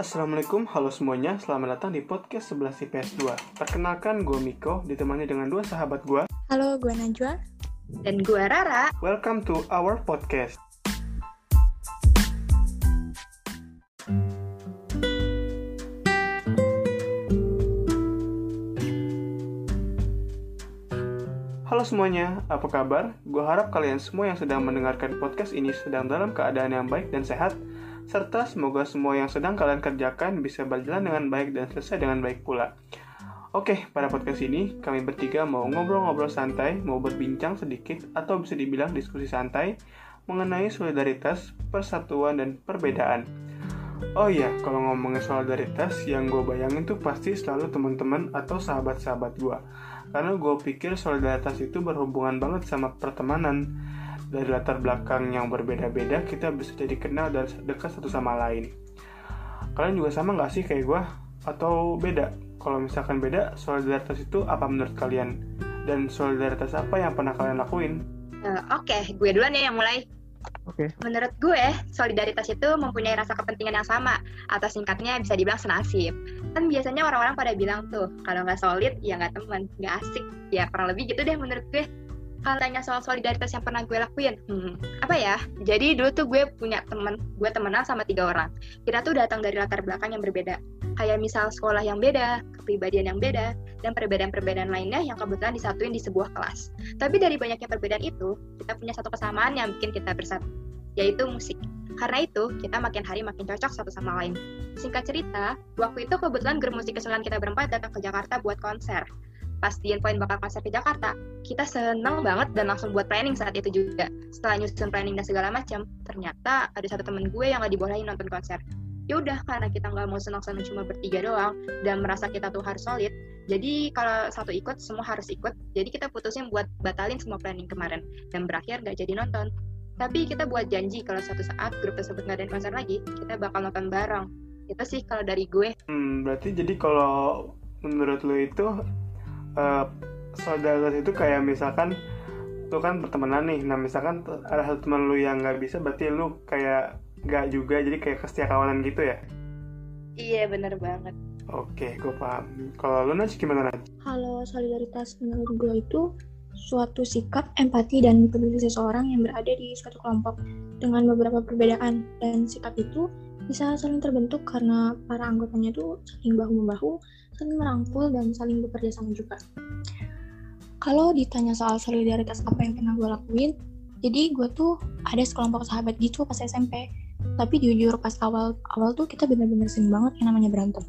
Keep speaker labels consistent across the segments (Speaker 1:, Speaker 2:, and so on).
Speaker 1: Assalamualaikum, halo semuanya, selamat datang di podcast 11 IPS 2 Perkenalkan, gue Miko, ditemani dengan dua sahabat gue
Speaker 2: Halo, gue Najwa.
Speaker 3: Dan gue Rara.
Speaker 1: Welcome to our podcast. Halo semuanya, apa kabar? Gue harap kalian semua yang sedang mendengarkan podcast ini sedang dalam keadaan yang baik dan sehat, serta semoga semua yang sedang kalian kerjakan bisa berjalan dengan baik dan selesai dengan baik pula. Oke, pada podcast ini kami bertiga mau ngobrol-ngobrol santai, mau berbincang sedikit, atau bisa dibilang diskusi santai mengenai solidaritas, persatuan, dan perbedaan. Oh iya, kalau ngomongin solidaritas, yang gue bayangin tuh pasti selalu teman-teman atau sahabat-sahabat gue karena gue pikir solidaritas itu berhubungan banget sama pertemanan dari latar belakang yang berbeda-beda kita bisa jadi kenal dan dekat satu sama lain kalian juga sama nggak sih kayak gue atau beda kalau misalkan beda solidaritas itu apa menurut kalian dan solidaritas apa yang pernah kalian lakuin
Speaker 3: uh, oke okay, gue duluan ya yang mulai
Speaker 1: Oke. Okay.
Speaker 3: Menurut gue, solidaritas itu mempunyai rasa kepentingan yang sama, atau singkatnya bisa dibilang senasib. Kan biasanya orang-orang pada bilang tuh, kalau nggak solid, ya nggak temen, nggak asik. Ya kurang lebih gitu deh menurut gue. Kalau tanya soal solidaritas yang pernah gue lakuin, hmm, apa ya? Jadi dulu tuh gue punya temen, gue temenan sama tiga orang. Kita tuh datang dari latar belakang yang berbeda. Kayak misal sekolah yang beda, kepribadian yang beda, dan perbedaan-perbedaan lainnya yang kebetulan disatuin di sebuah kelas. Tapi dari banyaknya perbedaan itu, kita punya satu kesamaan yang bikin kita bersatu, yaitu musik. Karena itu, kita makin hari makin cocok satu sama lain. Singkat cerita, waktu itu kebetulan grup musik kesulitan kita berempat datang ke Jakarta buat konser pas di poin bakal konser ke Jakarta, kita seneng banget dan langsung buat planning saat itu juga. Setelah nyusun planning dan segala macam, ternyata ada satu temen gue yang gak dibolehin nonton konser. Ya udah, karena kita nggak mau senang-senang cuma bertiga doang dan merasa kita tuh harus solid, jadi kalau satu ikut, semua harus ikut. Jadi kita putusin buat batalin semua planning kemarin dan berakhir gak jadi nonton. Tapi kita buat janji kalau suatu saat grup tersebut nggak ada konser lagi, kita bakal nonton bareng. Itu sih kalau dari gue.
Speaker 1: Hmm, berarti jadi kalau menurut lo itu uh, solidaritas itu kayak misalkan lu kan pertemanan nih. Nah misalkan ada satu teman lu yang nggak bisa berarti lu kayak nggak juga jadi kayak kawanan gitu ya?
Speaker 3: Iya bener banget.
Speaker 1: Oke gue paham. Kalau lu Naj gimana Naj?
Speaker 2: Kalau solidaritas menurut gue itu suatu sikap empati dan peduli seseorang yang berada di suatu kelompok dengan beberapa perbedaan. Dan sikap itu bisa saling terbentuk karena para anggotanya itu saling bahu membahu saling merangkul dan saling bekerja sama juga. Kalau ditanya soal solidaritas apa yang pernah gue lakuin, jadi gue tuh ada sekelompok sahabat gitu pas SMP. Tapi jujur pas awal awal tuh kita bener-bener sering banget yang namanya berantem,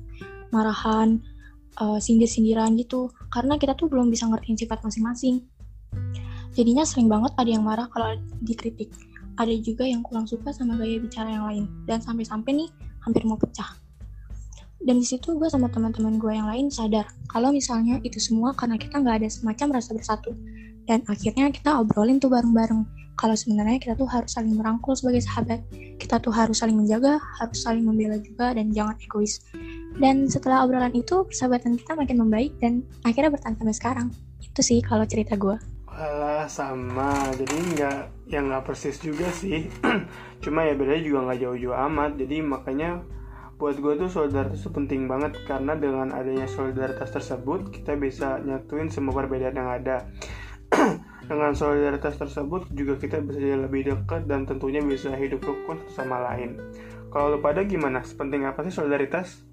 Speaker 2: marahan, uh, sindir-sindiran gitu. Karena kita tuh belum bisa ngertiin sifat masing-masing. Jadinya sering banget ada yang marah kalau dikritik. Ada juga yang kurang suka sama gaya bicara yang lain. Dan sampai-sampai nih hampir mau pecah dan di situ gue sama teman-teman gue yang lain sadar kalau misalnya itu semua karena kita nggak ada semacam rasa bersatu. Dan akhirnya kita obrolin tuh bareng-bareng. Kalau sebenarnya kita tuh harus saling merangkul sebagai sahabat. Kita tuh harus saling menjaga harus saling membela juga dan jangan egois. Dan setelah obrolan itu persahabatan kita makin membaik dan akhirnya bertahan sampai sekarang. Itu sih kalau cerita gue
Speaker 1: Alah sama, jadi nggak yang nggak persis juga sih. Cuma ya bedanya juga nggak jauh-jauh amat. Jadi makanya buat gue tuh solidaritas itu penting banget karena dengan adanya solidaritas tersebut kita bisa nyatuin semua perbedaan yang ada. Dengan solidaritas tersebut juga kita bisa jadi lebih dekat dan tentunya bisa hidup rukun sama lain. Kalau lu pada gimana? Sepenting apa sih solidaritas?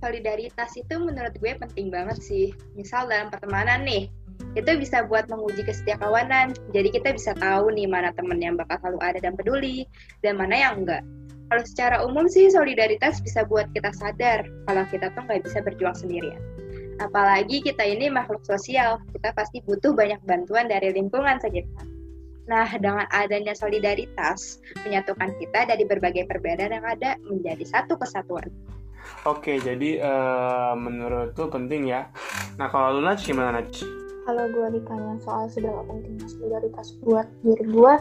Speaker 3: Solidaritas itu menurut gue penting banget sih. Misal dalam pertemanan nih itu bisa buat menguji kesetiakawanan. Jadi kita bisa tahu nih mana temen yang bakal selalu ada dan peduli dan mana yang enggak kalau secara umum sih solidaritas bisa buat kita sadar kalau kita tuh nggak bisa berjuang sendirian. Apalagi kita ini makhluk sosial, kita pasti butuh banyak bantuan dari lingkungan sekitar. Nah, dengan adanya solidaritas, menyatukan kita dari berbagai perbedaan yang ada menjadi satu kesatuan.
Speaker 1: Oke, jadi uh, menurut tuh penting ya. Nah, kalau lu Naj, gimana Naj?
Speaker 2: Kalau gue ditanya soal seberapa pentingnya solidaritas buat diri gue,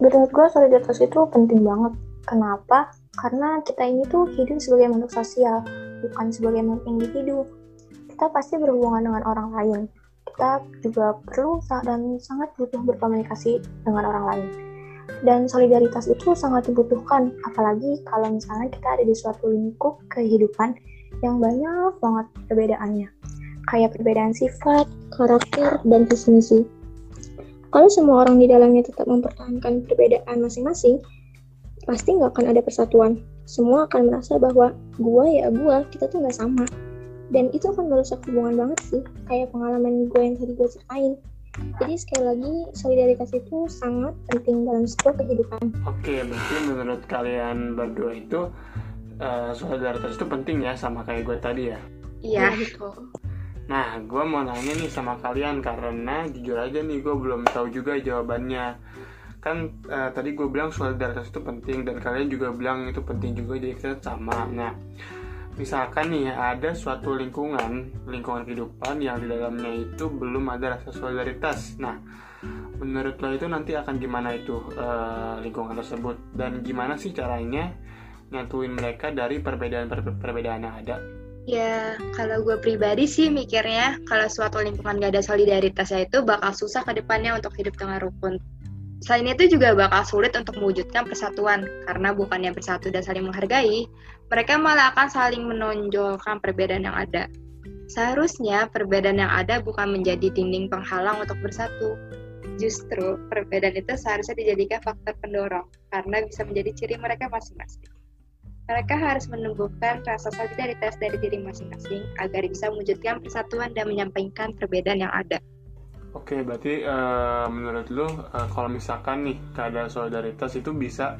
Speaker 2: menurut gue solidaritas itu penting banget Kenapa? Karena kita ini tuh hidup sebagai makhluk sosial, bukan sebagai makhluk individu. Kita pasti berhubungan dengan orang lain. Kita juga perlu dan sangat butuh berkomunikasi dengan orang lain. Dan solidaritas itu sangat dibutuhkan, apalagi kalau misalnya kita ada di suatu lingkup kehidupan yang banyak banget perbedaannya. Kayak perbedaan sifat, karakter, dan visi misi. Kalau semua orang di dalamnya tetap mempertahankan perbedaan masing-masing, pasti nggak akan ada persatuan. Semua akan merasa bahwa gua ya gua, kita tuh nggak sama. Dan itu akan merusak hubungan banget sih, kayak pengalaman gue yang tadi gue ceritain. Jadi sekali lagi solidaritas itu sangat penting dalam sebuah kehidupan.
Speaker 1: Oke, berarti menurut kalian berdua itu uh, solidaritas itu penting ya sama kayak gue tadi ya?
Speaker 3: Iya.
Speaker 2: gitu.
Speaker 1: Nah, gue mau nanya nih sama kalian karena jujur aja nih gue belum tahu juga jawabannya. Kan uh, tadi gue bilang solidaritas itu penting dan kalian juga bilang itu penting juga jadi kita sama. Nah, misalkan nih ada suatu lingkungan lingkungan kehidupan yang di dalamnya itu belum ada rasa solidaritas nah menurut lo itu nanti akan gimana itu uh, lingkungan tersebut dan gimana sih caranya nyatuin mereka dari perbedaan-perbedaan yang ada
Speaker 3: Ya, kalau gue pribadi sih mikirnya kalau suatu lingkungan gak ada solidaritasnya itu bakal susah ke depannya untuk hidup dengan rukun. Selain itu juga bakal sulit untuk mewujudkan persatuan, karena bukannya bersatu dan saling menghargai, mereka malah akan saling menonjolkan perbedaan yang ada. Seharusnya perbedaan yang ada bukan menjadi dinding penghalang untuk bersatu. Justru perbedaan itu seharusnya dijadikan faktor pendorong, karena bisa menjadi ciri mereka masing-masing. Mereka harus menumbuhkan rasa solidaritas dari diri masing-masing agar bisa mewujudkan persatuan dan menyampaikan perbedaan yang ada.
Speaker 1: Oke, berarti uh, menurut lu uh, kalau misalkan nih keadaan solidaritas itu bisa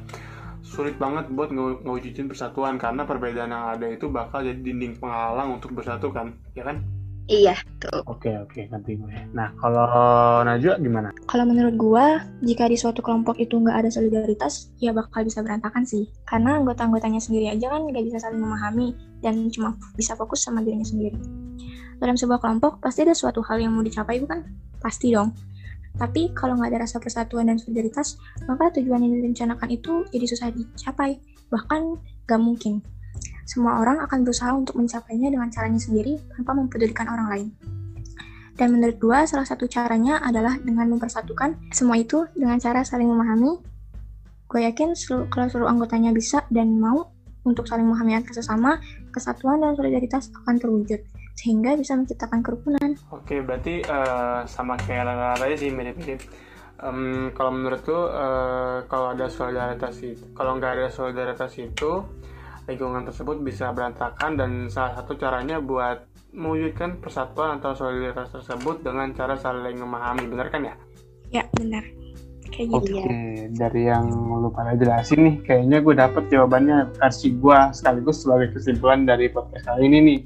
Speaker 1: sulit banget buat nge ngewujudin persatuan karena perbedaan yang ada itu bakal jadi dinding penghalang untuk bersatu kan, ya kan?
Speaker 3: Iya, tuh.
Speaker 1: Oke, oke, nanti gue. Nah, kalau Najwa gimana?
Speaker 2: Kalau menurut gue, jika di suatu kelompok itu nggak ada solidaritas, ya bakal bisa berantakan sih. Karena anggota-anggotanya sendiri aja kan nggak bisa saling memahami dan cuma bisa fokus sama dirinya sendiri. Dalam sebuah kelompok, pasti ada suatu hal yang mau dicapai, bukan? Pasti dong. Tapi kalau nggak ada rasa persatuan dan solidaritas, maka tujuan yang direncanakan itu jadi susah dicapai, bahkan nggak mungkin. Semua orang akan berusaha untuk mencapainya dengan caranya sendiri tanpa mempedulikan orang lain. Dan menurut gua, salah satu caranya adalah dengan mempersatukan semua itu dengan cara saling memahami. Gue yakin selu kalau seluruh anggotanya bisa dan mau untuk saling memahami antar sesama, kesatuan dan solidaritas akan terwujud sehingga bisa menciptakan kerukunan.
Speaker 1: Oke, berarti uh, sama kayak aja sih mirip-mirip. Um, kalau menurut lu uh, kalau ada solidaritas itu, kalau nggak ada solidaritas itu lingkungan tersebut bisa berantakan dan salah satu caranya buat mewujudkan persatuan atau solidaritas tersebut dengan cara saling memahami, benar kan ya?
Speaker 2: Ya, benar. Kayak gitu.
Speaker 1: Oke, dari yang lu pada jelasin nih, kayaknya gue dapet jawabannya versi gue sekaligus sebagai kesimpulan dari podcast kali ini nih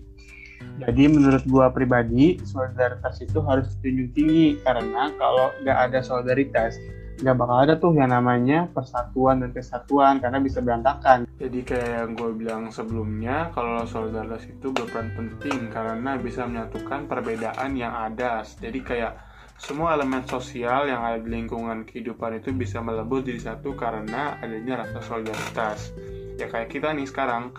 Speaker 1: jadi menurut gua pribadi solidaritas itu harus dijunjung tinggi karena kalau nggak ada solidaritas nggak bakal ada tuh yang namanya persatuan dan kesatuan karena bisa berantakan. Jadi kayak yang gue bilang sebelumnya, kalau solidaritas itu berperan penting karena bisa menyatukan perbedaan yang ada. Jadi kayak semua elemen sosial yang ada di lingkungan kehidupan itu bisa melebur jadi satu karena adanya rasa solidaritas. Ya kayak kita nih sekarang,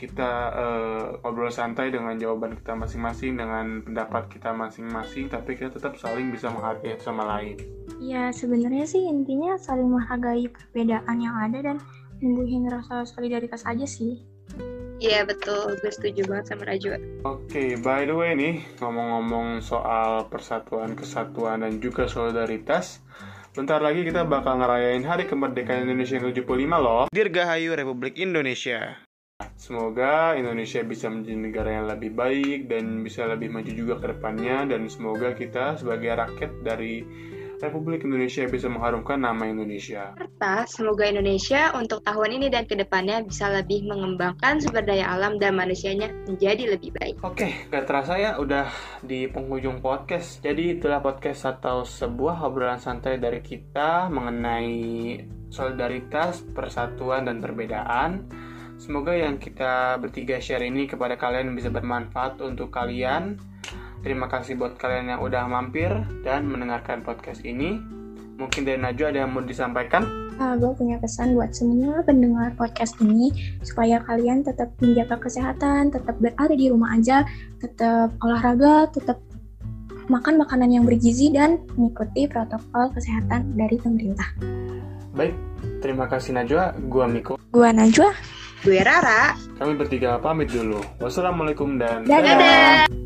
Speaker 1: kita uh, ngobrol santai dengan jawaban kita masing-masing dengan pendapat kita masing-masing tapi kita tetap saling bisa menghargai sama lain.
Speaker 2: Ya sebenarnya sih intinya saling menghargai perbedaan yang ada dan numbuhin rasa solidaritas aja sih.
Speaker 3: Iya betul, gue setuju banget sama Raju. Oke,
Speaker 1: okay, by the way nih, ngomong-ngomong soal persatuan, kesatuan, dan juga solidaritas, Bentar lagi kita bakal ngerayain Hari Kemerdekaan Indonesia yang 75 loh. Dirgahayu Republik Indonesia. Semoga Indonesia bisa menjadi negara yang lebih baik dan bisa lebih maju juga ke depannya dan semoga kita sebagai rakyat dari Republik Indonesia bisa mengharumkan nama Indonesia.
Speaker 3: Serta semoga Indonesia untuk tahun ini dan ke depannya bisa lebih mengembangkan sumber daya alam dan manusianya menjadi lebih baik.
Speaker 1: Oke, gak terasa ya udah di penghujung podcast. Jadi itulah podcast atau sebuah obrolan santai dari kita mengenai solidaritas, persatuan, dan perbedaan Semoga yang kita bertiga share ini kepada kalian bisa bermanfaat untuk kalian. Terima kasih buat kalian yang udah mampir dan mendengarkan podcast ini. Mungkin dari Najwa ada yang mau disampaikan?
Speaker 2: Nah, gue punya pesan buat semua pendengar podcast ini supaya kalian tetap menjaga kesehatan, tetap berada di rumah aja, tetap olahraga, tetap makan makanan yang bergizi dan mengikuti protokol kesehatan dari pemerintah.
Speaker 1: Baik, terima kasih Najwa. Gua Miko.
Speaker 2: Gua Najwa.
Speaker 3: Gue Rara.
Speaker 1: Kami bertiga pamit dulu. Wassalamualaikum dan
Speaker 2: Dadah.
Speaker 3: Dadah.